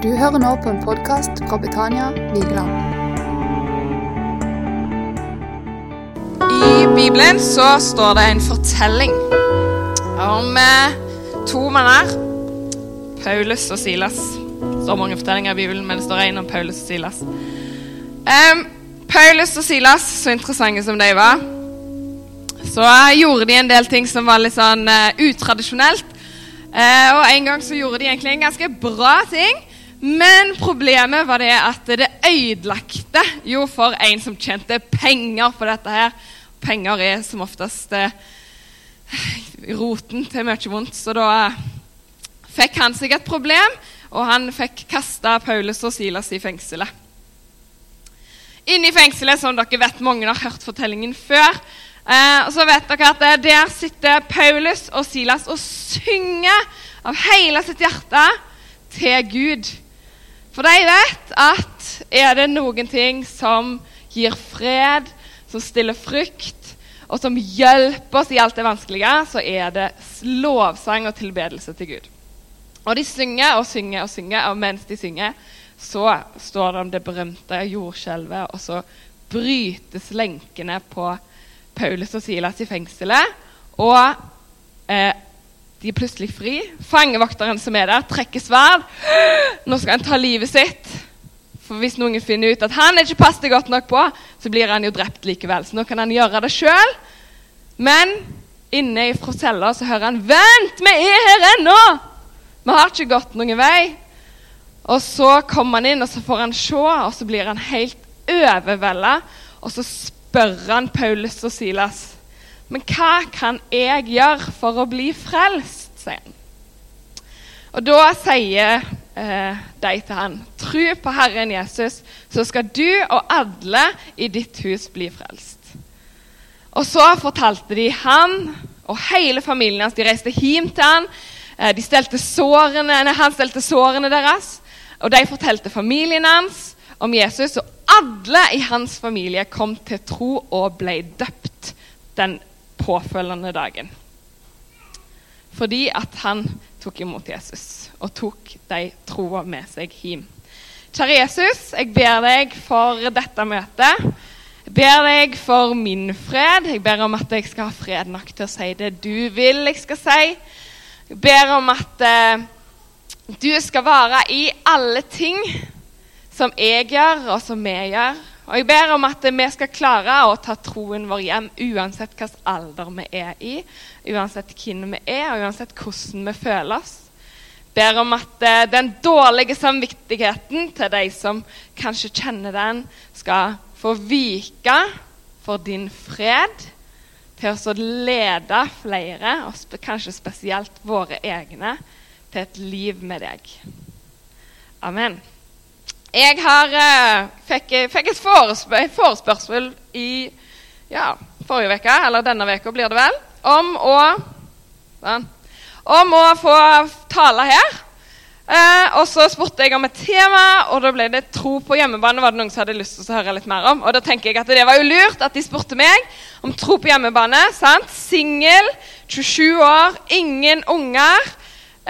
Du hører nå på en podkast fra Betania Vigeland. I Bibelen så står det en fortelling om eh, to menner, Paulus og Silas. Det står mange fortellinger i Bibelen, men det står en om Paulus og Silas. Um, Paulus og Silas, så interessante som de var, så gjorde de en del ting som var litt sånn uh, utradisjonelt. Uh, og en gang så gjorde de egentlig en ganske bra ting. Men problemet var det at det ødelagte jo for en som tjente penger på dette her. Penger er som oftest eh, roten til mye vondt. Så da eh, fikk han seg et problem, og han fikk kasta Paulus og Silas i fengselet. Inne i fengselet, som dere vet, mange har hørt fortellingen før. Eh, så vet dere at eh, Der sitter Paulus og Silas og synger av hele sitt hjerte til Gud. For de vet at er det noen ting som gir fred, som stiller frykt, og som hjelper oss i alt det vanskelige, så er det lovsang og tilbedelse til Gud. Og de synger og synger og synger, og mens de synger, så står det om det berømte jordskjelvet, og så brytes lenkene på Paulus og Silas i fengselet. Og eh, de er plutselig fri. Fangevokteren som er der, trekker sverd. Nå skal han ta livet sitt. For hvis noen finner ut at han ikke passet godt nok på, så blir han jo drept likevel. Så nå kan han gjøre det sjøl. Men inne fra cella så hører han 'Vent, vi er her ennå!' Vi har ikke gått noen vei. Og så kommer han inn, og så får han se, og så blir han helt overvelda. Og så spør han Paulus og Silas men hva kan jeg gjøre for å bli frelst, sier han. Og da sier eh, de til han, tro på Herren Jesus, så skal du og alle i ditt hus bli frelst. Og så fortalte de han og hele familien hans De reiste hjem til han. Eh, de stelte sårene, nei, han stelte sårene deres. Og de fortalte familien hans om Jesus. Og alle i hans familie kom til tro og ble døpt den påfølgende dagen. Fordi at han tok imot Jesus og tok de troa med seg hjem. Kjære Jesus, jeg ber deg for dette møtet. Jeg ber deg for min fred. Jeg ber om at jeg skal ha fred nok til å si det du vil jeg skal si. Jeg ber om at eh, du skal være i alle ting som jeg gjør, og som vi gjør. Og Jeg ber om at vi skal klare å ta troen vår hjem uansett hvilken alder vi er i, uansett hvem vi er, og uansett hvordan vi føler oss. Ber om at eh, den dårlige samvittigheten til de som kanskje kjenner den, skal få vike for din fred, til å lede flere, og kanskje spesielt våre egne, til et liv med deg. Amen. Jeg har, uh, fikk, fikk, et forespør forespørsel i ja, forrige uke, eller denne uka blir det vel, om å, om å få tale her. Uh, og så spurte jeg om et tema, og da ble det tro på hjemmebane. var det noen som hadde lyst til å høre litt mer om. Og da tenker jeg at det var jo lurt at de spurte meg om tro på hjemmebane. sant? Singel, 27 år, ingen unger.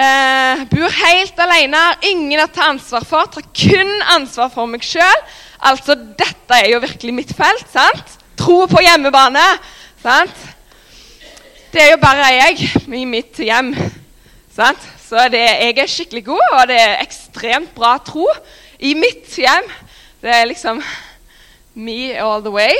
Eh, bor helt alene, har ingen å ta ansvar for. Tar kun ansvar for meg sjøl. Altså, dette er jo virkelig mitt felt. sant? Tro på hjemmebane. sant? Det er jo bare jeg i mitt hjem. sant? Så det, jeg er skikkelig god, og det er ekstremt bra tro i mitt hjem. Det er liksom me all the way.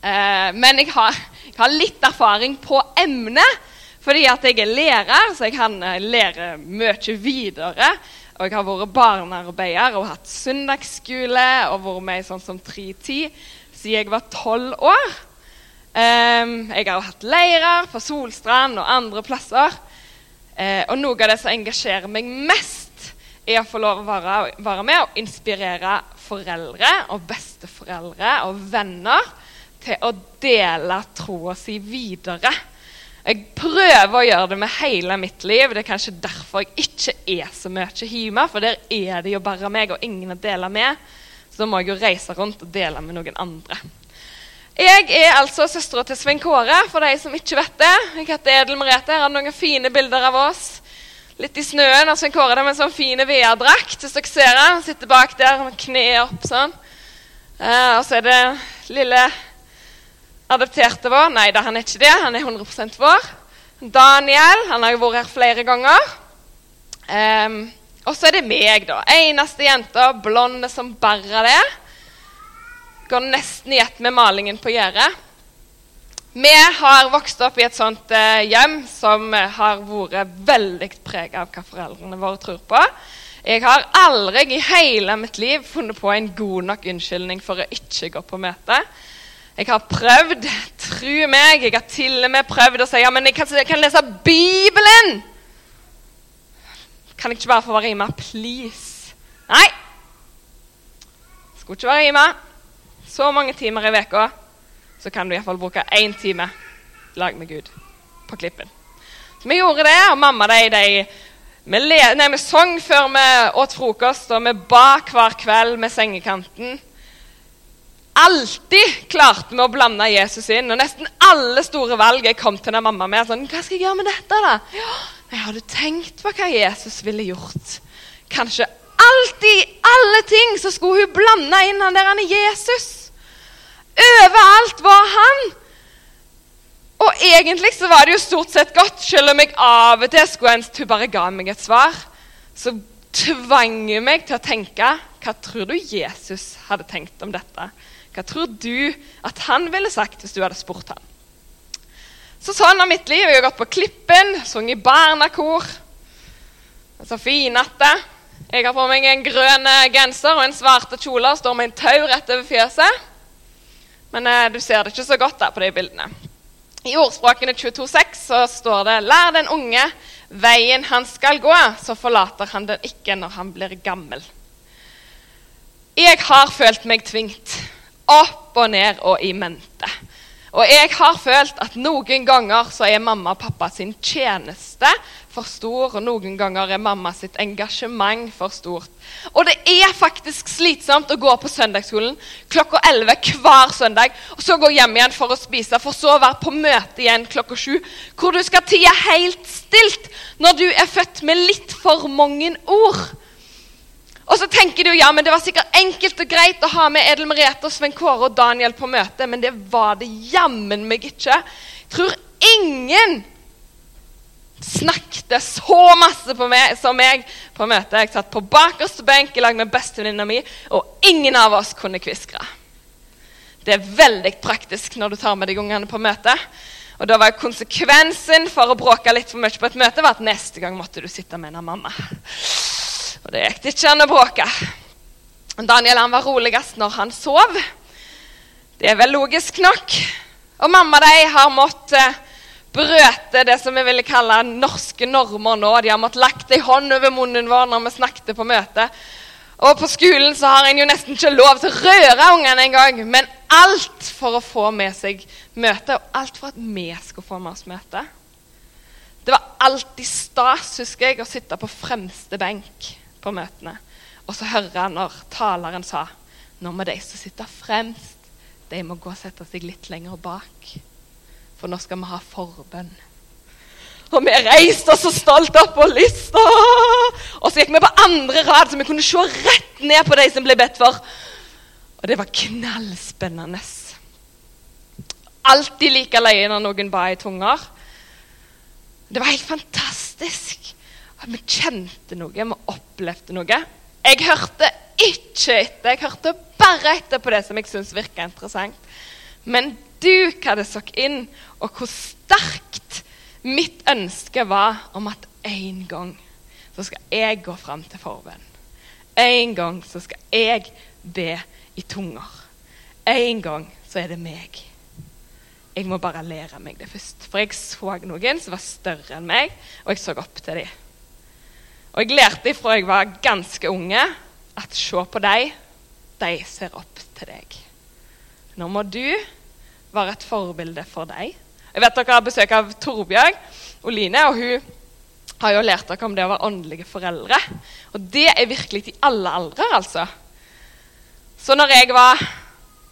Eh, men jeg har, jeg har litt erfaring på emnet. Fordi at jeg er lærer, så jeg kan eh, lære mye videre. Og jeg har vært barnearbeider og hatt søndagsskole og vært med i sånn som 310 siden jeg var tolv år. Um, jeg har hatt leirer på Solstrand og andre plasser. Uh, og noe av det som engasjerer meg mest, er å få lov å være, være med og inspirere foreldre og besteforeldre og venner til å dele troa si videre. Jeg prøver å gjøre det med hele mitt liv. Det er kanskje derfor jeg ikke er så mye hjemme. For der er det jo bare meg og ingen å dele med. Så da må jeg jo reise rundt og dele med noen andre. Jeg er altså søstera til Svein Kåre, for de som ikke vet det. Jeg heter Edel Merete. Her har noen fine bilder av oss. litt i snøen. av Svein Kåre der med en sånn fin VR-drakt. Hvis dere ser han, sitter bak der med kneet opp sånn. Eh, og så er det lille adopterte vår. Nei da, han er ikke det. Han er 100% vår. Daniel. Han har jo vært her flere ganger. Um, og så er det meg, da. Eneste jenta, blonde som bare det. Går nesten i ett med malingen på gjerdet. Vi har vokst opp i et sånt eh, hjem som eh, har vært veldig prega av hva foreldrene våre tror på. Jeg har aldri i hele mitt liv funnet på en god nok unnskyldning for å ikke gå på møte. Jeg har prøvd, tro meg, jeg har til og med prøvd å si ja, men jeg kan, jeg kan lese Bibelen! Kan jeg ikke bare få være rima, please? Nei. Skulle ikke være rima. Så mange timer i veka så kan du iallfall bruke én time lag med Gud på klippen. Så vi gjorde det, og mamma de, de vi, le, nei, vi sang før vi åt frokost, og vi ba hver kveld med sengekanten. Alltid klarte vi å blande Jesus inn. Og nesten alle store valg jeg kom til når mamma med, sånn, hva skal jeg gjøre med dette. da? Ja, jeg hadde tenkt på hva Jesus ville gjort. Kanskje alltid, alle ting, så skulle hun blande inn han der han er Jesus. Overalt var han. Og egentlig så var det jo stort sett godt, selv om jeg av og til skulle ønske hun bare ga meg et svar. Så tvang hun meg til å tenke hva tror du Jesus hadde tenkt om dette? Hva tror du at han ville sagt hvis du hadde spurt han? Så sånn har mitt liv. Jeg har gått på Klippen, sunget barnekor. Så finete. Jeg har på meg en grønn genser og en svarte kjole og står med en tau rett over fjøset. Men eh, du ser det ikke så godt der på de bildene. I ordspråkene 22,6 så står det Lær den unge veien han skal gå, så forlater han den ikke når han blir gammel. Jeg har følt meg tvingt opp og ned og i mente. Og jeg har følt at noen ganger så er mamma og pappa sin tjeneste for stor, og noen ganger er mamma sitt engasjement for stort. Og det er faktisk slitsomt å gå på søndagsskolen klokka 11 hver søndag, og så gå hjem igjen for å spise, for så å være på møte igjen klokka 7, hvor du skal tie helt stilt når du er født med litt for mange ord. Og så tenker du ja, men det var sikkert enkelt og greit å ha med Edel Merete, Sven Kåre og Daniel på møte, men det var det jammen meg ikke. Jeg tror ingen snakket så masse meg, som meg på møtet. Jeg satt på bakerste benk i lag med bestevenninna mi, og ingen av oss kunne kviskre. Det er veldig praktisk når du tar med deg ungene på møte. Og da var Konsekvensen for å bråke litt for mye på et møte var at neste gang måtte du sitte med en av mamma. Og det gikk ikke an å bråke. Daniel han var roligst når han sov. Det er vel logisk nok. Og mamma de har måttet brøte det som vi ville kalle norske normer nå. De har måttet lagt ei hånd over munnen vår når vi snakket på møte. Og på skolen så har en jo nesten ikke lov til å røre ungene engang. Men alt for å få med seg møte, og alt for at vi skulle få med oss møte. Det var alltid stas, husker jeg, å sitte på fremste benk på møtene. Og så hører han når taleren sa nå må de som sitter fremst, de må gå og sette seg litt lenger bak. For nå skal vi ha forbønn. Og vi reiste oss så stolt opp på lista. Og så gikk vi på andre rad, så vi kunne se rett ned på de som ble bedt for. Og det var knallspennende. Alltid like løye når noen ba i tunger. Det var helt fantastisk. Vi kjente noe, vi opplevde noe. Jeg hørte ikke etter. Jeg hørte bare etter på det som jeg syntes virka interessant. Men du hadde så inn, og hvor sterkt mitt ønske var om at en gang så skal jeg gå fram til forbønn. En gang så skal jeg be i tunger. En gang så er det meg. Jeg må bare lære meg det først. For jeg så noen som var større enn meg, og jeg så opp til dem. Og jeg lærte fra jeg var ganske unge, at se på dem, de ser opp til deg. Nå må du være et forbilde for deg. Jeg vet Dere har besøk av Torbjørg Oline, og hun har jo lært dere om det å være åndelige foreldre. Og det er virkelig i alle aldre, altså. Så når jeg var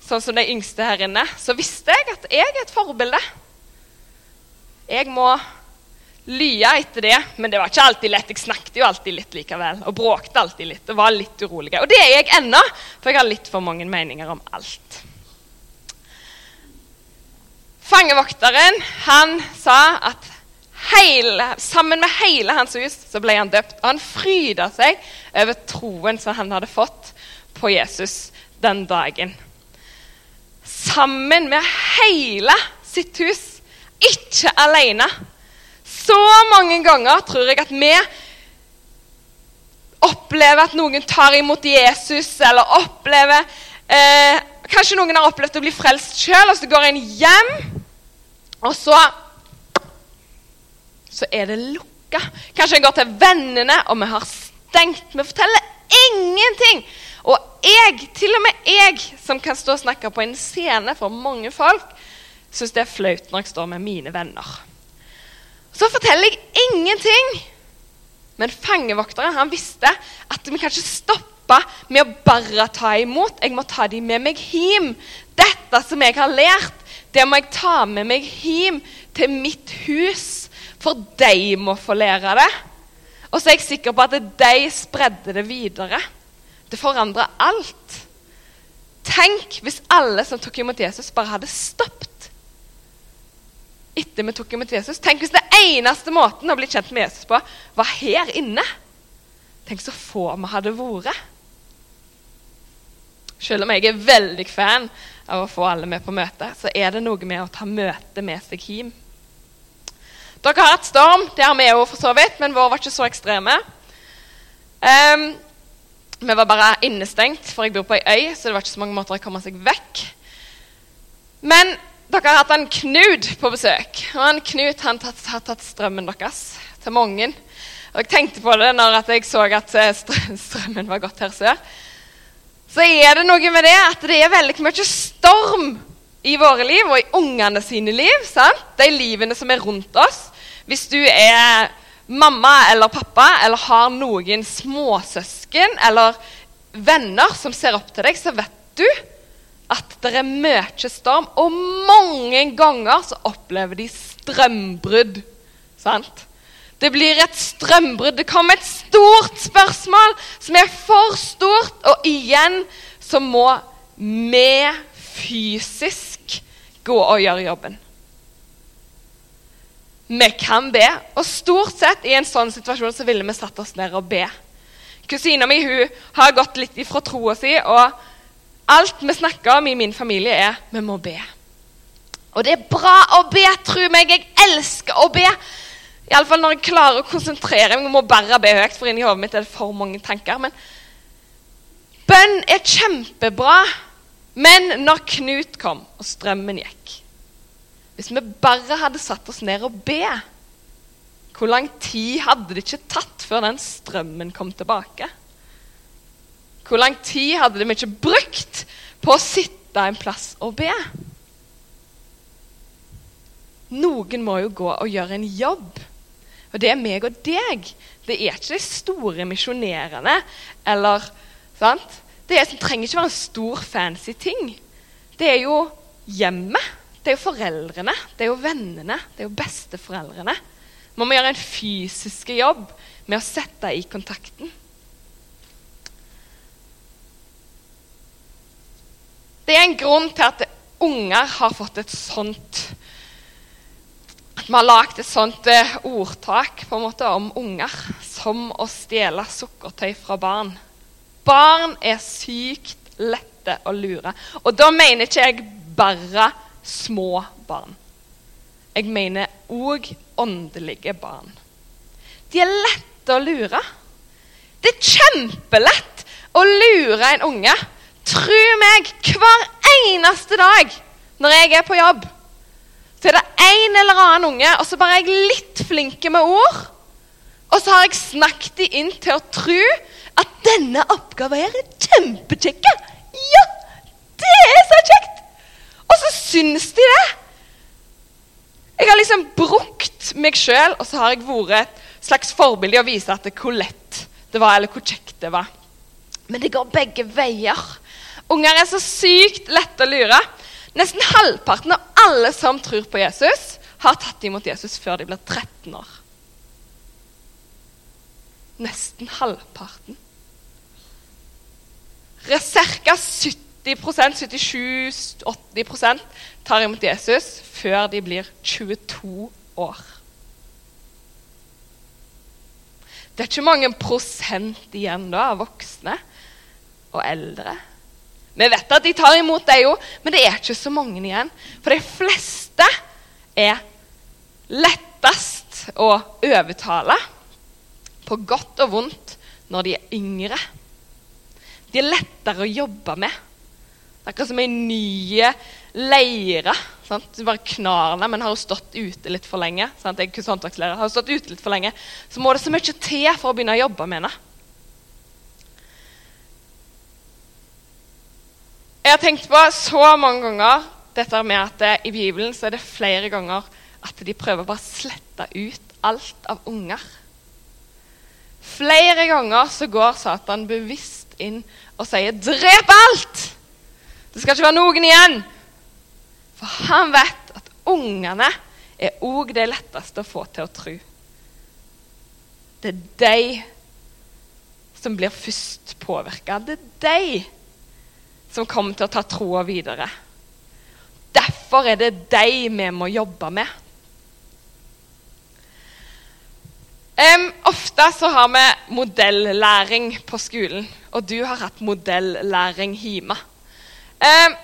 sånn som de yngste her inne, så visste jeg at jeg er et forbilde. Jeg må lye etter det, men det var ikke alltid lett. Jeg snakket jo alltid litt likevel, og bråkte alltid litt og var litt urolig. Og det er jeg ennå, for jeg har litt for mange meninger om alt. Fangevokteren han sa at hele, sammen med hele hans hus så ble han døpt. Og han fryda seg over troen som han hadde fått på Jesus den dagen. Sammen med hele sitt hus, ikke alene. Så mange ganger tror jeg at vi opplever at noen tar imot Jesus, eller opplever eh, Kanskje noen har opplevd å bli frelst sjøl, og så går en hjem, og så Så er det lukka. Kanskje en går til vennene, og vi har stengt. Vi forteller ingenting. Og jeg, til og med jeg, som kan stå og snakke på en scene for mange folk, syns det er flaut når jeg står med mine venner. Så forteller jeg ingenting. Men fangevokteren han visste at vi kan ikke stoppe med å bare ta imot. Jeg må ta dem med meg hjem. Dette som jeg har lært, det må jeg ta med meg hjem til mitt hus. For de må få lære det. Og så er jeg sikker på at de spredde det videre. Det forandrer alt. Tenk hvis alle som tok imot Jesus, bare hadde stoppet etter vi tok imot Jesus. Tenk hvis det eneste måten å bli kjent med Jesus på var her inne. Tenk så få vi hadde vært. Selv om jeg er veldig fan av å få alle med på møte, så er det noe med å ta møtet med seg hjem. Dere har hatt storm, det har vi òg for så vidt, men vår var ikke så ekstreme. Um, vi var bare innestengt, for jeg bor på ei øy, så det var ikke så mange måter å komme seg vekk. Men dere har hatt en Knut på besøk. Og en Knut han tatt, har tatt strømmen deres til mange. Og jeg tenkte på det når jeg så at eh, strømmen var gått her sør. Så er det noe med det at det er veldig mye storm i våre liv og i ungene sine liv. sant? De livene som er rundt oss. Hvis du er mamma eller pappa eller har noen småsøsken eller venner som ser opp til deg, så vet du at det er mye storm, og mange ganger så opplever de strømbrudd. Sant? Det blir et strømbrudd. Det kommer et stort spørsmål som er for stort, og igjen så må vi fysisk gå og gjøre jobben. Vi kan be, og stort sett i en sånn situasjon så ville vi satt oss ned og be. Kusina mi hun har gått litt ifra troa si. og Alt vi snakker om i min familie, er vi må be. Og det er bra å be, tro meg. Jeg elsker å be. Iallfall når jeg klarer å konsentrere meg. Jeg må bare be høyt, for inni hodet mitt er det for mange tanker. Men bønn er kjempebra. Men når Knut kom, og strømmen gikk Hvis vi bare hadde satt oss ned og be, hvor lang tid hadde det ikke tatt før den strømmen kom tilbake? Hvor lang tid hadde de ikke brukt på å sitte en plass og be? Noen må jo gå og gjøre en jobb. Og det er meg og deg. Det er ikke de store misjonerene eller, sant? Det er, trenger ikke være en stor, fancy ting. Det er jo hjemmet. Det er jo foreldrene, det er jo vennene, det er jo besteforeldrene. Man må gjøre en fysisk jobb med å sette i kontakten. Det er en grunn til at unger har fått et sånt At vi har lagd et sånt uh, ordtak på en måte om unger som å stjele sukkertøy fra barn. Barn er sykt lette å lure. Og da mener ikke jeg bare små barn. Jeg mener òg åndelige barn. De er lette å lure. Det er kjempelett å lure en unge Tro meg, hver eneste dag når jeg er på jobb, så er det en eller annen unge, og så bare er jeg litt flinke med ord. Og så har jeg snakket de inn til å tro at denne oppgaven er kjempekjekk. Ja, det er så kjekt! Og så syns de det. Jeg har liksom brukt meg sjøl, og så har jeg vært et slags forbilde i å vise at det hvor lett det var, eller hvor kjekt det var. Men det går begge veier. Unger er så sykt lette å lure. Nesten halvparten av alle som tror på Jesus, har tatt imot Jesus før de blir 13 år. nesten halvparten. Ca. 70% 77-80% tar imot Jesus før de blir 22 år. Det er ikke mange prosent igjen da av voksne og eldre. Vi vet at de tar imot det jo, men det er ikke så mange igjen. For de fleste er lettest å overtale, på godt og vondt, når de er yngre. De er lettere å jobbe med. Det er akkurat som ei nye leire. Sant? Du bare knar den, men har jo stått ute litt for lenge. Sant? Jeg er håndverkslærer, har hun stått ute litt for lenge. Så må det så mye til for å begynne å jobbe med henne. Jeg har tenkt på så mange ganger dette med at det, i Bibelen så er det flere ganger at de prøver bare å slette ut alt av unger. Flere ganger så går Satan bevisst inn og sier 'drep alt'! Det skal ikke være noen igjen. For han vet at ungene er òg det letteste å få til å tro. Det er de som blir først påvirka. Det er de som kommer til å ta troa videre. Derfor er det deg vi må jobbe med. Um, ofte så har vi modellæring på skolen, og du har hatt modellæring hjemme. Eh,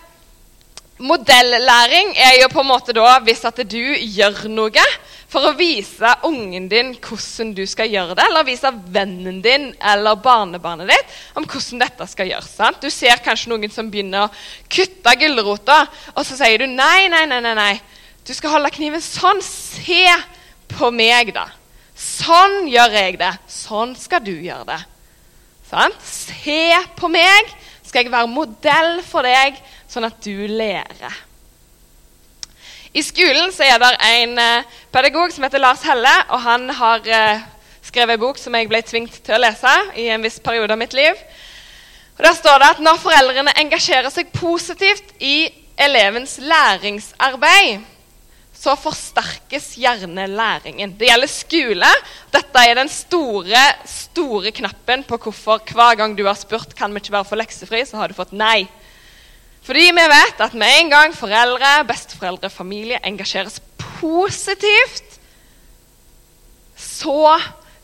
modellæring er jo på en måte da hvis at du gjør noe for å vise ungen din hvordan du skal gjøre det, eller vise vennen din eller barnebarnet ditt om hvordan dette skal gjøres. Sant? Du ser kanskje noen som begynner å kutte gulrota, og så sier du nei, nei, nei, nei, nei. Du skal holde kniven sånn. Se på meg, da. Sånn gjør jeg det. Sånn skal du gjøre det. Sant? Se på meg skal jeg være modell for deg, sånn at du lærer. I skolen så er det en eh, pedagog som heter Lars Helle, og han har eh, skrevet en bok som jeg ble tvunget til å lese i en viss periode av mitt liv. Og Der står det at når foreldrene engasjerer seg positivt i elevens læringsarbeid, så forsterkes gjerne læringen. Det gjelder skole. Dette er den store, store knappen på hvorfor hver gang du har spurt kan vi ikke bare få leksefri, så har du fått nei. Fordi vi vet at med en gang foreldre, besteforeldre, familie engasjeres positivt, så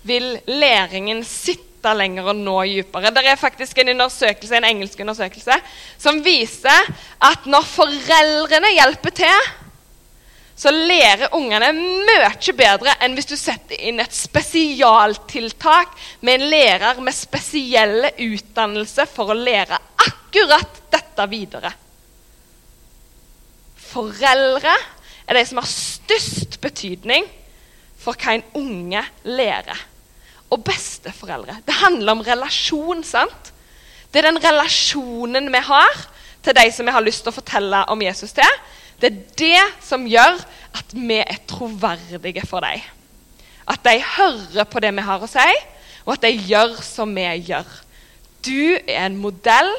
vil læringen sitte lenger og nå dypere. Det er faktisk en undersøkelse, en engelsk undersøkelse som viser at når foreldrene hjelper til så lærer ungene mye bedre enn hvis du setter inn et spesialtiltak med en lærer med spesielle utdannelse for å lære akkurat dette videre. Foreldre er de som har størst betydning for hva en unge lærer. Og besteforeldre. Det handler om relasjon. sant? Det er den relasjonen vi har til de som vi har lyst til å fortelle om Jesus til. Det er det som gjør at vi er troverdige for dem. At de hører på det vi har å si, og at de gjør som vi gjør. Du er en modell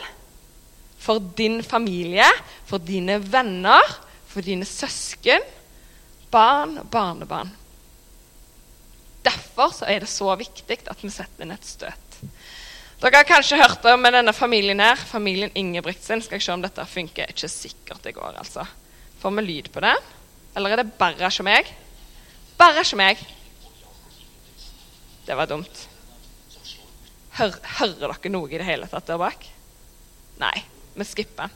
for din familie, for dine venner, for dine søsken, barn og barnebarn. Derfor er det så viktig at vi setter inn et støt. Dere har kanskje hørt om denne familien her, familien Ingebrigtsen. Skal jeg se om dette funker. Ikke sikkert det går, altså. Får vi lyd på det? Eller er det bare som meg? Bare som meg. Det var dumt. Hør, hører dere noe i det hele tatt der bak? Nei, vi skipper.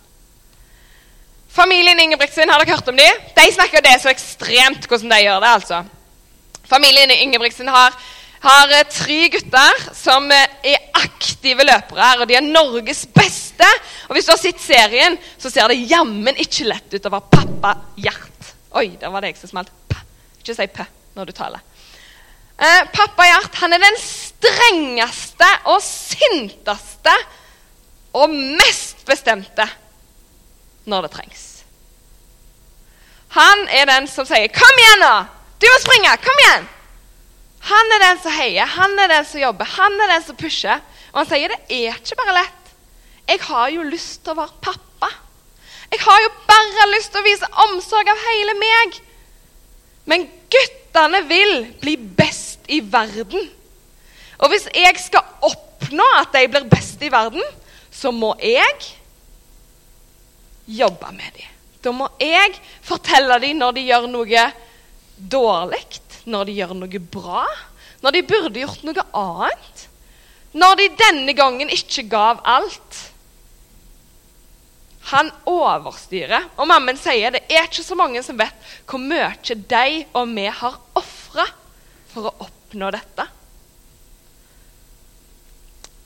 Familien Ingebrigtsen, har dere hørt om dem? De snakker det så ekstremt hvordan de gjør det. altså. Familien Ingebrigtsen har har eh, tre gutter som eh, er aktive løpere, og de er Norges beste. Og Hvis du har sett serien, så ser det jammen ikke lett ut å være pappa Gjert. Oi, der var det jeg som smalt. Ikke si p når du taler. Eh, pappa Gjert han er den strengeste og sinteste og mest bestemte når det trengs. Han er den som sier 'Kom igjen, nå! Du må springe! Kom igjen!' Han er den som heier, han er den som jobber, han er den som pusher. Og han sier det er ikke bare lett. Jeg har jo lyst til å være pappa. Jeg har jo bare lyst til å vise omsorg av hele meg. Men guttene vil bli best i verden. Og hvis jeg skal oppnå at de blir best i verden, så må jeg jobbe med dem. Da må jeg fortelle dem når de gjør noe dårlig, når de gjør noe bra, når de burde gjort noe annet. Når de denne gangen ikke gav alt. Han overstyrer. Og mammen sier det er ikke så mange som vet hvor mye de og vi har ofra for å oppnå dette.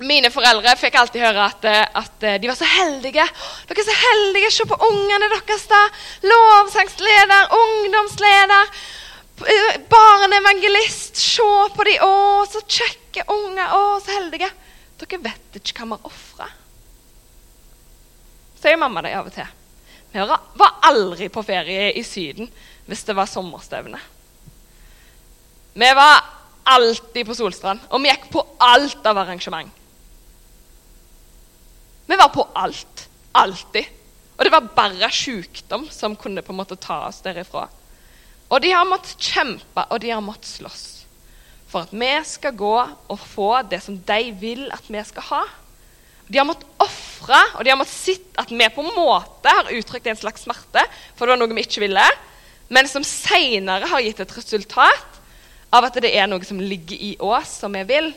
Mine foreldre fikk alltid høre at, at, de var så heldige. Dere er så heldige, Se på ungene deres, da. Lovsangsleder, ungdomsleder, barneevangelist. Se på de, Å, så kjekke unger. Å, så heldige. Dere vet ikke hva har ofra. Sier mamma det av og til. Vi var aldri på ferie i Syden hvis det var sommerstevne. Vi var alltid på Solstrand, og vi gikk på alt av arrangement. Vi var på alt. Alltid. Og det var bare sykdom som kunne på en måte ta oss derifra. Og de har måttet kjempe, og de har måttet slåss for at vi skal gå og få det som de vil at vi skal ha. De har måttet ofre, og de har måttet sitte at vi på en måte har uttrykt en slags smerte, for det var noe vi ikke ville, men som senere har gitt et resultat av at det er noe som ligger i oss, som vi vil.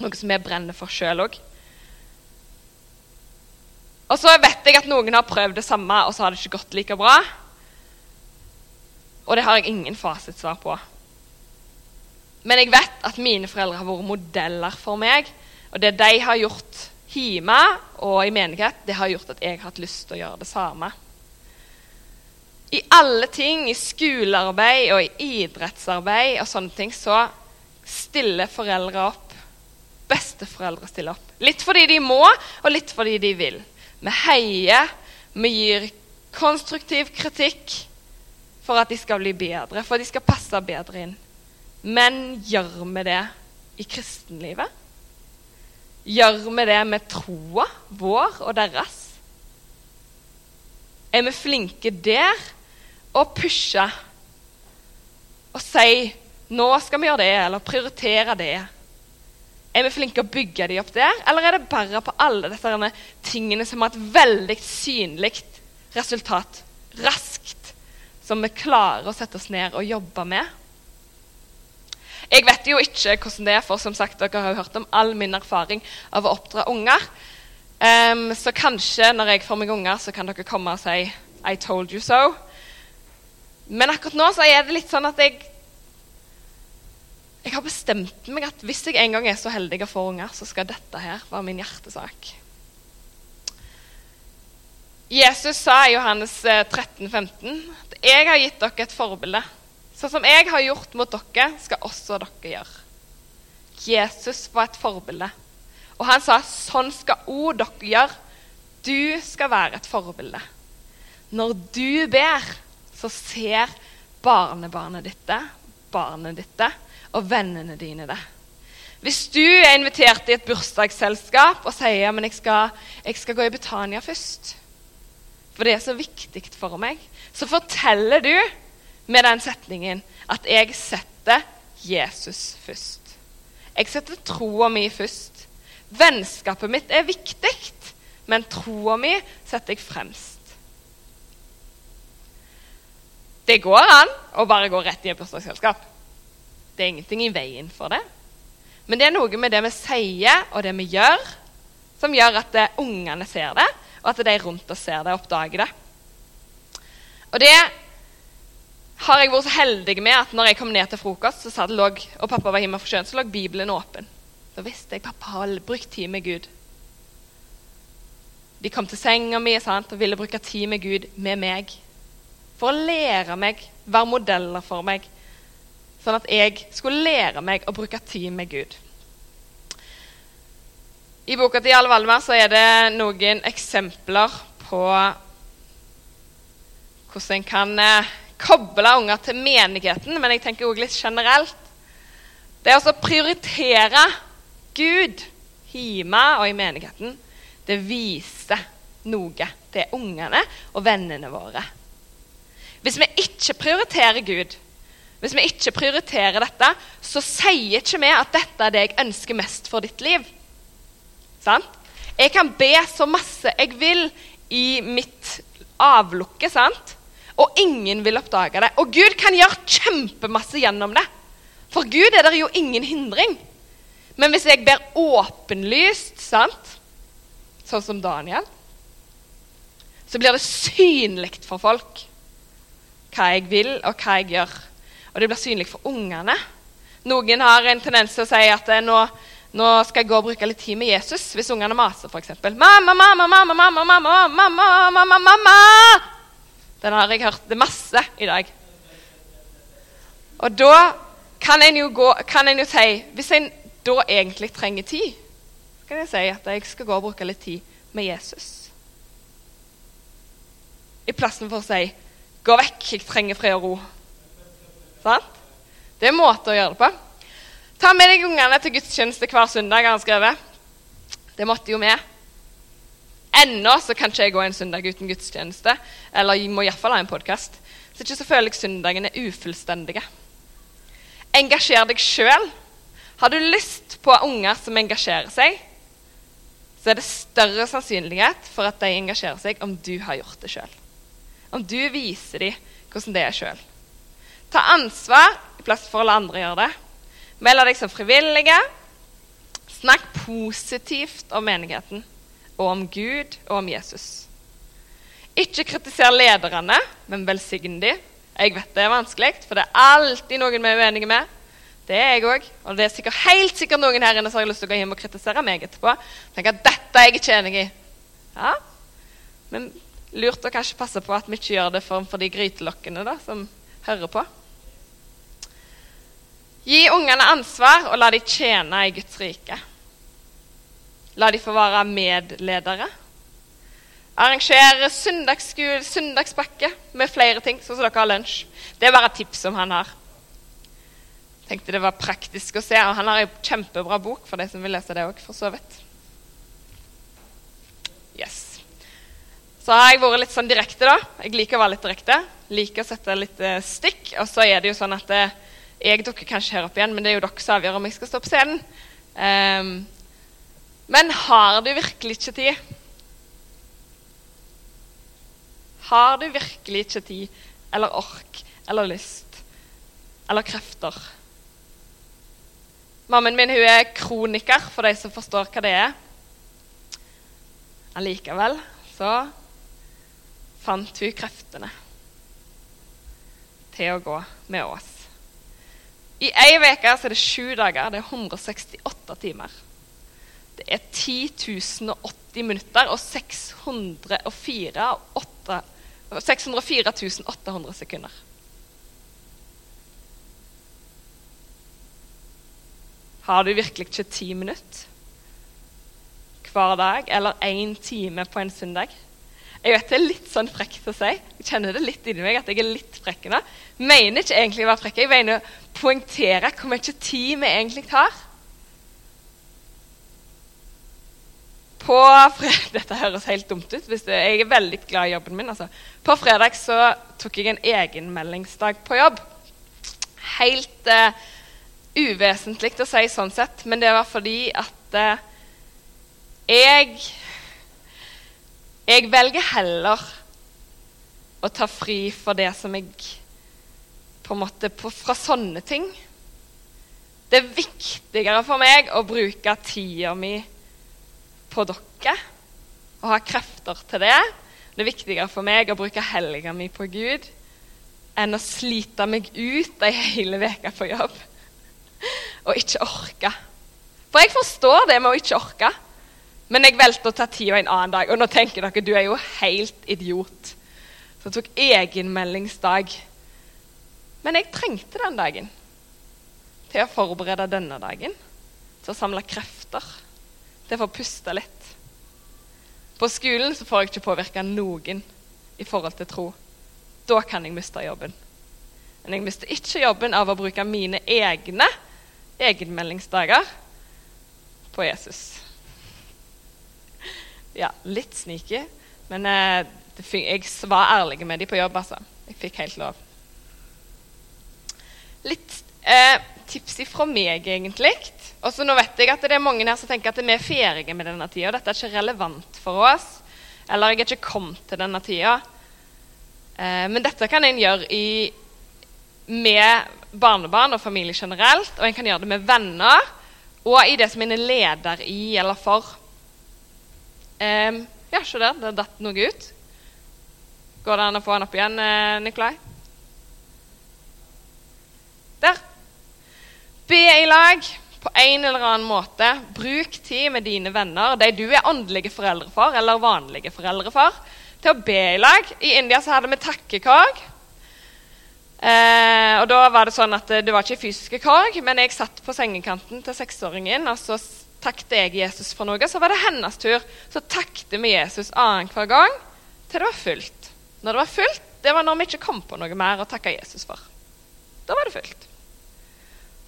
Noe som vi brenner for sjøl òg. Og så vet jeg at noen har prøvd det samme, og så har det ikke gått like bra. Og det har jeg ingen fasitsvar på. Men jeg vet at mine foreldre har vært modeller for meg. Og det de har gjort hjemme og i menighet, det har gjort at jeg har hatt lyst til å gjøre det samme. I alle ting, i skolearbeid og i idrettsarbeid og sånne ting, så stiller foreldre opp. Besteforeldre stiller opp. Litt fordi de må, og litt fordi de vil. Vi heier, vi gir konstruktiv kritikk for at de skal bli bedre, for at de skal passe bedre inn. Men gjør vi det i kristenlivet? Gjør vi det med troa vår og deres? Er vi flinke der å pushe og si 'nå skal vi gjøre det', eller prioritere det? Er vi flinke å bygge de opp der, eller er det bare på alle disse tingene som har et veldig synlig resultat raskt, som vi klarer å sette oss ned og jobbe med? Jeg vet jo ikke hvordan det er, for som sagt, dere har jo hørt om all min erfaring av å oppdra unger. Um, så kanskje når jeg får meg unger, så kan dere komme og si 'I told you so'. Men akkurat nå så er det litt sånn at jeg jeg har bestemt meg at hvis jeg en gang er så heldig å få unger, så skal dette her være min hjertesak. Jesus sa i Johannes 13, eh, 15, at 'Jeg har gitt dere et forbilde'. Sånn som jeg har gjort mot dere, skal også dere gjøre. Jesus var et forbilde. Og han sa 'Sånn skal òg dere gjøre'. Du skal være et forbilde. Når du ber, så ser barnebarnet ditt det, barnet ditt det, og vennene dine det. Hvis du er invitert i et bursdagsselskap og sier men jeg skal, jeg skal gå i Betania først, for det er så viktig for meg, så forteller du med den setningen at jeg setter Jesus først. Jeg setter troa mi først. Vennskapet mitt er viktig, men troa mi setter jeg fremst. Det går an å bare gå rett i et bursdagsselskap. Det er ingenting i veien for det. Men det er noe med det vi sier og det vi gjør, som gjør at ungene ser det, og at de rundt oss ser det og oppdager det. Og det har jeg vært så heldig med at når jeg kom ned til frokost, så lå, og pappa var hjemme for sjøen, så lå Bibelen åpen. Da visste jeg pappa har brukt tid med Gud. De kom til senga mi sant, og ville bruke tid med Gud med meg. For å lære meg, være modeller for meg sånn at jeg skulle lære meg å bruke tid med Gud. I boka til Jarle Valdemar så er det noen eksempler på hvordan en kan eh, koble unger til menigheten, men jeg tenker også litt generelt. Det å prioritere Gud hjemme og i menigheten, det viser noe til ungene og vennene våre. Hvis vi ikke prioriterer Gud, hvis vi ikke prioriterer dette, så sier ikke vi at dette er det jeg ønsker mest for ditt liv. Sant? Jeg kan be så masse jeg vil i mitt avlukke, sant? og ingen vil oppdage det. Og Gud kan gjøre kjempemasse gjennom det. For Gud er det jo ingen hindring. Men hvis jeg ber åpenlyst, sant? sånn som Daniel, så blir det synlig for folk hva jeg vil, og hva jeg gjør. Og det blir synlig for ungene. Noen har en tendens til å si at nå, nå skal jeg gå og bruke litt tid med Jesus hvis ungene maser, f.eks. Mamma, mamma, mamma, mamma, mamma, mamma, mamma, mamma! Den har jeg hørt det masse i dag. Og da kan en jo, gå, kan en jo si Hvis en da egentlig trenger tid, kan jeg si at jeg skal gå og bruke litt tid med Jesus. I plassen for å si 'gå vekk, jeg trenger fred og ro'. Sant? Det er måter å gjøre det på. Ta med deg ungene til gudstjeneste hver søndag. har han skrevet. Det måtte jo vi. Ennå så kan ikke jeg gå en søndag uten gudstjeneste. Eller jeg må iallfall ha en podkast. Så ikke så føler jeg søndagene ufullstendige. Engasjer deg sjøl. Har du lyst på unger som engasjerer seg, så er det større sannsynlighet for at de engasjerer seg om du har gjort det sjøl. Om du viser dem hvordan det er sjøl. Ta ansvar i plass for å la andre gjøre det. Meld deg som frivillige. Snakk positivt om menigheten og om Gud og om Jesus. Ikke kritiser lederne, men velsign dem. Jeg vet det er vanskelig, for det er alltid noen vi er uenige med. Det er jeg òg. Og det er sikkert, helt sikkert noen her inne som har lyst til å gå hjem og kritisere meg etterpå. Tenk at dette er jeg ikke enig i. Ja, Men lurt å kanskje passe på at vi ikke gjør det for, for de grytelokkene da, som hører på. Gi ungene ansvar, og la de tjene i Guds rike. La de få være medledere. Arrangere søndagspakke med flere ting, sånn som dere har lunsj. Det er bare et tips som han har tenkte det var praktisk å se. Og han har en kjempebra bok for de som vil lese det òg, for så vidt. Yes. Så har jeg vært litt sånn direkte, da. Jeg liker å være litt direkte. Liker å sette litt uh, stikk. Og så er det jo sånn at uh, jeg dukker kanskje her opp igjen, men det er jo dere som avgjør om jeg skal stå på scenen. Um, men har du virkelig ikke tid? Har du virkelig ikke tid eller ork eller lyst eller krefter? Mammaen min hun er kroniker, for de som forstår hva det er. Allikevel så fant hun kreftene til å gå med oss. I ei uke er det sju dager. Det er 168 timer. Det er 10 080 minutter og 604, 8, 604 800 sekunder. Har du virkelig ikke ti minutter hver dag eller én time på en søndag? Jeg vet det er litt sånn frekt å si. Jeg kjenner det litt inni meg at jeg er litt frekk nå. Mener ikke egentlig å være frekk. Jeg mener å poengtere hvor mye tid vi egentlig tar. På fredag, Dette høres helt dumt ut. Det, jeg er veldig glad i jobben min. Altså. På fredag så tok jeg en egenmeldingsdag på jobb. Helt uh, uvesentlig å si sånn sett, men det var fordi at uh, jeg Jeg velger heller å ta fri for det som jeg på en måte på, Fra sånne ting. Det er viktigere for meg å bruke tida mi på dere og ha krefter til det. Det er viktigere for meg å bruke helga mi på Gud enn å slite meg ut ei hele uke på jobb og ikke orke. For jeg forstår det med å ikke orke. Men jeg valgte å ta tida en annen dag. Og nå tenker dere du er jo helt idiot. Så jeg tok egenmeldingsdag. Men jeg trengte den dagen til å forberede denne dagen. Til å samle krefter. Til å få puste litt. På skolen så får jeg ikke påvirke noen i forhold til tro. Da kan jeg miste jobben. Men jeg mister ikke jobben av å bruke mine egne egenmeldingsdager på Jesus. Ja, litt sneaky, men eh, jeg var ærlig med dem på jobb. altså. Jeg fikk helt lov. litt eh, tips fra meg, egentlig. Og så Nå vet jeg at det er mange her som tenker at vi er ferdige med denne tida. Dette er ikke relevant for oss. Eller jeg er ikke kommet til denne tida. Eh, men dette kan en gjøre i, med barnebarn og familie generelt. Og en kan gjøre det med venner og i det som en er leder i eller for. Eh, ja, se der. Det datt noe ut. Går det an å få den opp igjen, eh, Nikolai? Der. Be i lag på en eller annen måte. Bruk tid med dine venner, de du er åndelige foreldre for, eller vanlige foreldre for, til å be i lag. I India så hadde vi takkekorg. Eh, og da var Det sånn at det var ikke fysiske korg, men jeg satt på sengekanten til seksåringen, og så takket jeg Jesus for noe. Så var det hennes tur. Så takket vi Jesus annenhver gang til det var fullt. Når det var fullt, det var når vi ikke kom på noe mer å takke Jesus for. Da var det fullt.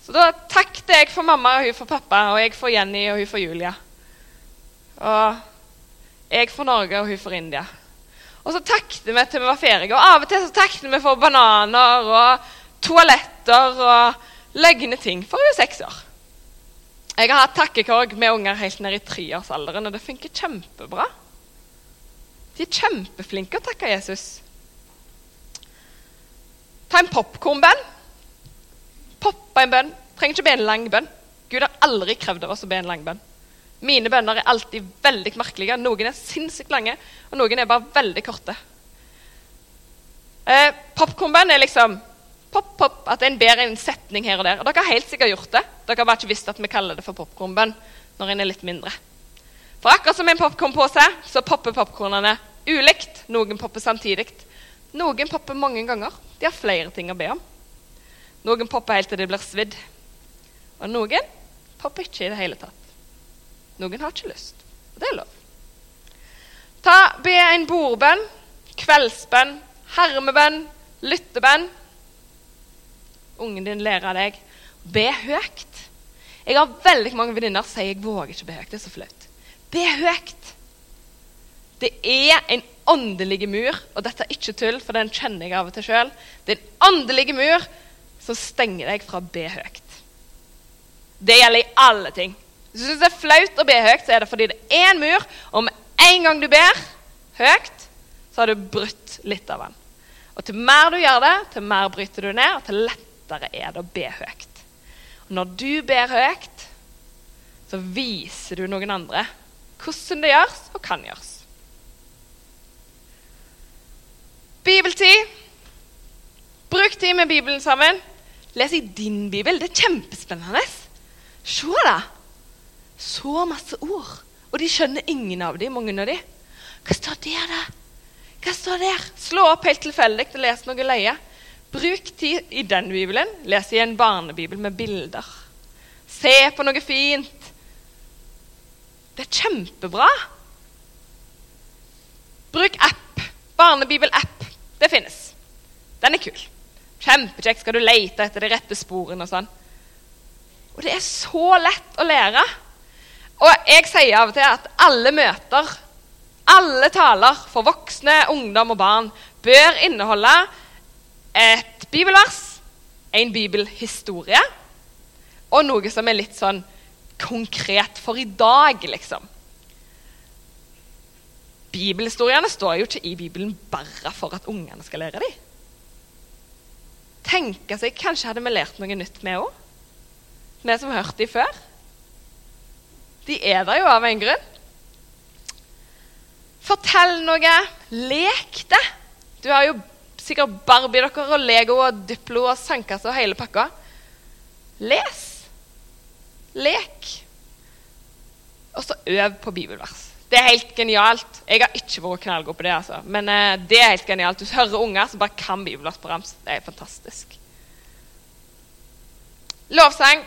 Så da takket jeg for mamma og hun for pappa, og jeg for Jenny og hun for Julia. Og jeg for Norge og hun for India. Og så takket vi til vi var ferdige. Og av og til så takket vi for bananer og toaletter og løgne ting, for hun er seks år. Jeg har hatt takkekorg med unger helt ned i treårsalderen, og det funker kjempebra. De er kjempeflinke å takke Jesus. Ta en popkornbønn poppa en bønn. Trenger ikke be en lang bønn. Gud har aldri krevd av oss å be en lang bønn. Mine bønner er alltid veldig merkelige. Noen er sinnssykt lange, og noen er bare veldig korte. Eh, Popkornbønn er liksom pop, pop, at en ber en setning her og der. Og dere har helt sikkert gjort det. Dere har bare ikke visst at vi kaller det for popkornbønn når en er litt mindre. For akkurat som en popkornpose, så popper popkornene ulikt. Noen popper samtidig. Noen popper mange ganger. De har flere ting å be om. Noen popper helt til de blir svidd. Og noen popper ikke i det hele tatt. Noen har ikke lyst. Og det er lov. Ta, Be en bordbønn, kveldsbønn, hermebønn, lyttebønn. Ungen din lærer deg. Be høyt. Jeg har veldig mange venninner som sier jeg våger ikke be høyt. Det er så flaut. Be høyt. Det er en åndelig mur, og dette er ikke tull, for den kjenner jeg av og til sjøl. Det er en åndelig mur som stenger deg fra å be høyt. Det gjelder i alle ting. Hvis du syns det er flaut å be høyt, så er det fordi det er en mur, og med en gang du ber høyt, så har du brutt litt av den. Og til mer du gjør det, til mer bryter du ned, og til lettere er det å be høyt. Og når du ber høyt, så viser du noen andre hvordan det gjøres og kan gjøres. Bibeltid. Bruk tid med Bibelen sammen. Les i din bibel. Det er kjempespennende. Se, da. Så masse ord. Og de skjønner ingen av dem, mange av dem. Hva står der, da? Hva står der? Slå opp helt tilfeldig og les noe løye. Bruk tid i den bibelen. Les i en barnebibel med bilder. Se på noe fint. Det er kjempebra. Bruk app. Barnebibel-app. Det finnes. Den er kul. Kjempekjekk. Skal du lete etter de rette sporene og sånn. Og det er så lett å lære. Og jeg sier av og til at alle møter, alle taler for voksne, ungdom og barn, bør inneholde et bibelvers, en bibelhistorie og noe som er litt sånn konkret for i dag, liksom. Bibelhistoriene står jo ikke i Bibelen bare for at ungene skal lære dem tenke seg Kanskje hadde vi lært noe nytt, vi òg? Vi som har hørt dem før. De er der jo av en grunn. Fortell noe. Lek det. Du har jo sikkert Barbie-dokker og Lego og Duplo og sandkasse og hele pakka. Les. Lek. Og så øv på bibelvers. Det er helt genialt. Jeg har ikke vært knallgod på det, altså. men uh, det er helt genialt. Du hører unger som bare kan bibelvers på rams. Det er fantastisk. Lovsang.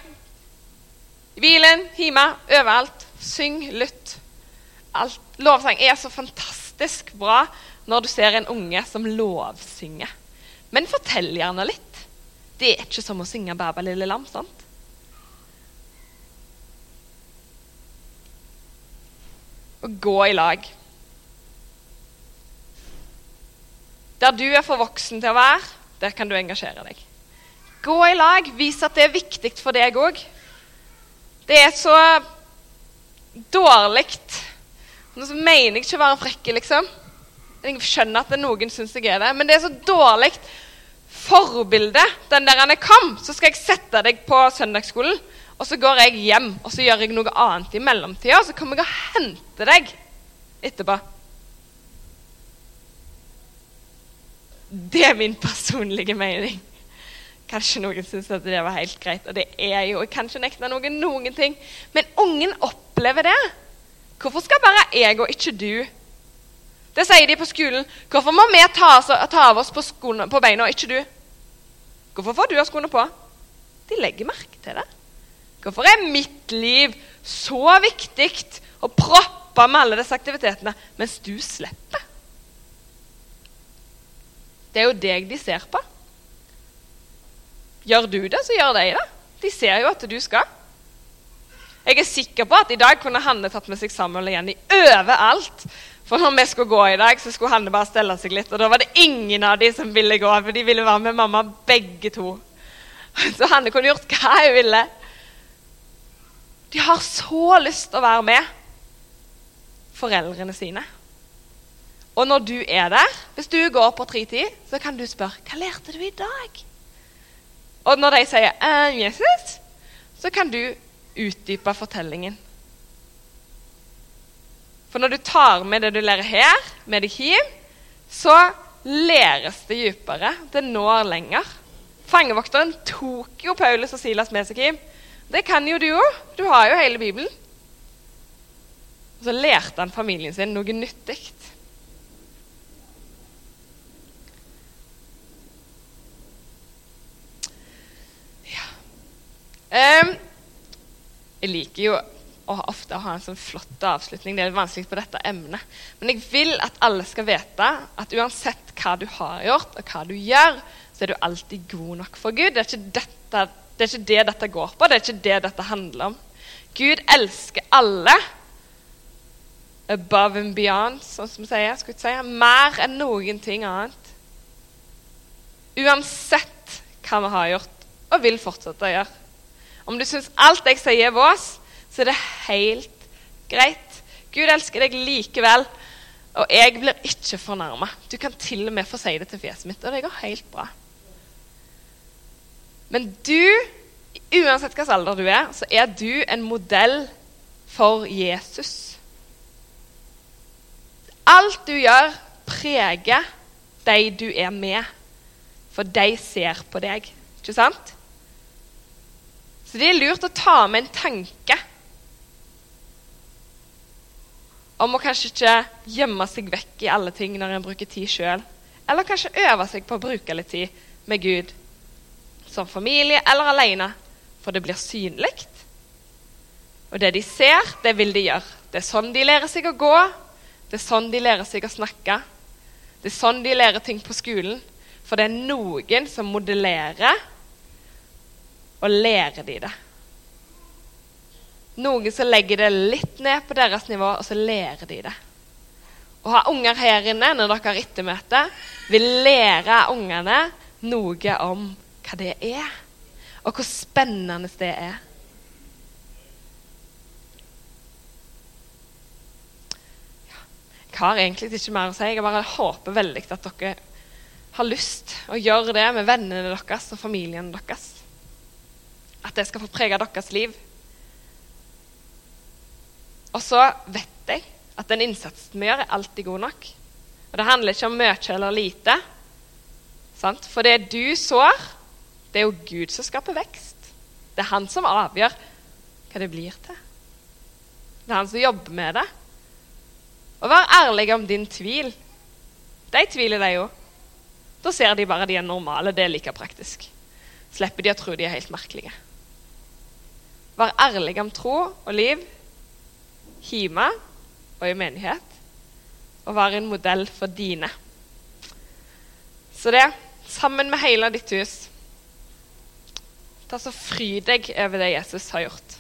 I bilen, hjemme, overalt. Syng, lytt. Alt. Lovsang er så fantastisk bra når du ser en unge som lovsynger. Men fortell gjerne litt. Det er ikke som å synge 'Baba lille lam'. sant? og gå i lag. Der du er for voksen til å være, der kan du engasjere deg. Gå i lag. Vis at det er viktig for deg òg. Det er så dårlig Nå mener jeg ikke å være frekk, liksom. Jeg skjønner at noen syns jeg er det, men det er så dårlig forbilde. Den der han er kom, så skal jeg sette deg på søndagsskolen, og så går jeg hjem og så gjør jeg noe annet i mellomtida, og så kommer jeg og henter deg etterpå. Det er min personlige mening. Kanskje noen syns at det var helt greit, og det er jo Jeg kan noen noen ting. Men ungen opplever det. Hvorfor skal bare jeg og ikke du? Det sier de på skolen. Hvorfor må vi ta, ta av oss på, skoene, på beina, og ikke du? Hvorfor får du av skoene på? De legger merke til det. Hvorfor er mitt liv så viktig å proppe med alle disse aktivitetene, mens du slipper? Det er jo deg de ser på. Gjør du det, så gjør de det. De ser jo at du skal. Jeg er sikker på at i dag kunne Hanne tatt med seg Samuel og Jenny overalt. For når vi skulle gå i dag, så skulle Hanne bare stelle seg litt. Og da var det ingen av de som ville gå, for de ville være med mamma begge to. Så Hanne kunne gjort hva hun ville. De har så lyst til å være med foreldrene sine. Og når du er der, hvis du går på tritid, så kan du spørre hva lærte du i dag. Og når de sier 'Jesus', så kan du utdype fortellingen. For når du tar med det du lærer her, med deg hjem, så læres det dypere. Det når lenger. Fangevokteren tok jo Paulus og Silas med seg hjem. Det kan jo du òg. Du har jo hele Bibelen. Og så lærte han familien sin noe nyttig. Um, jeg liker jo å ofte ha en sånn flott avslutning. Det er vanskelig på dette emnet. Men jeg vil at alle skal vite at uansett hva du har gjort, og hva du gjør, så er du alltid god nok for Gud. Det er ikke, dette, det, er ikke det dette går på. Det er ikke det dette handler om. Gud elsker alle above and beyond, sånn som vi sier. Skal si, mer enn noen ting annet. Uansett hva vi har gjort og vil fortsette å gjøre. Om du syns alt jeg sier er vås, så er det helt greit. Gud elsker deg likevel, og jeg blir ikke fornærma. Du kan til og med få si det til fjeset mitt, og det går helt bra. Men du, uansett hvilken alder du er, så er du en modell for Jesus. Alt du gjør, preger de du er med, for de ser på deg. Ikke sant? Så det er lurt å ta med en tanke om å kanskje ikke gjemme seg vekk i alle ting når en bruker tid sjøl. Eller kanskje øve seg på å bruke litt tid med Gud som familie eller alene, for det blir synlig. Og det de ser, det vil de gjøre. Det er sånn de lærer seg å gå. Det er sånn de lærer seg å snakke. Det er sånn de lærer ting på skolen. For det er noen som modellerer og lærer de det. Noen som legger det litt ned på deres nivå, og så lærer de det. Å ha unger her inne når dere har ettermøte, vil lære ungene noe om hva det er, og hvor spennende det er. Jeg har egentlig ikke mer å si. Jeg bare håper veldig at dere har lyst å gjøre det med vennene deres og familien deres at det skal få prege deres liv. Og så vet jeg at den innsatsen vi gjør, er alltid god nok. Og det handler ikke om mye eller lite. Sant? For det du sår, det er jo Gud som skaper vekst. Det er han som avgjør hva det blir til. Det er han som jobber med det. Og vær ærlig om din tvil. De tviler, de jo. Da ser de bare de er normale. Det er like praktisk. Slipper de å tro de er helt merkelige. Vær ærlig om tro og liv hjemme og i menighet. Og være en modell for dine. Så det, sammen med hele ditt hus, ta så fry deg over det Jesus har gjort.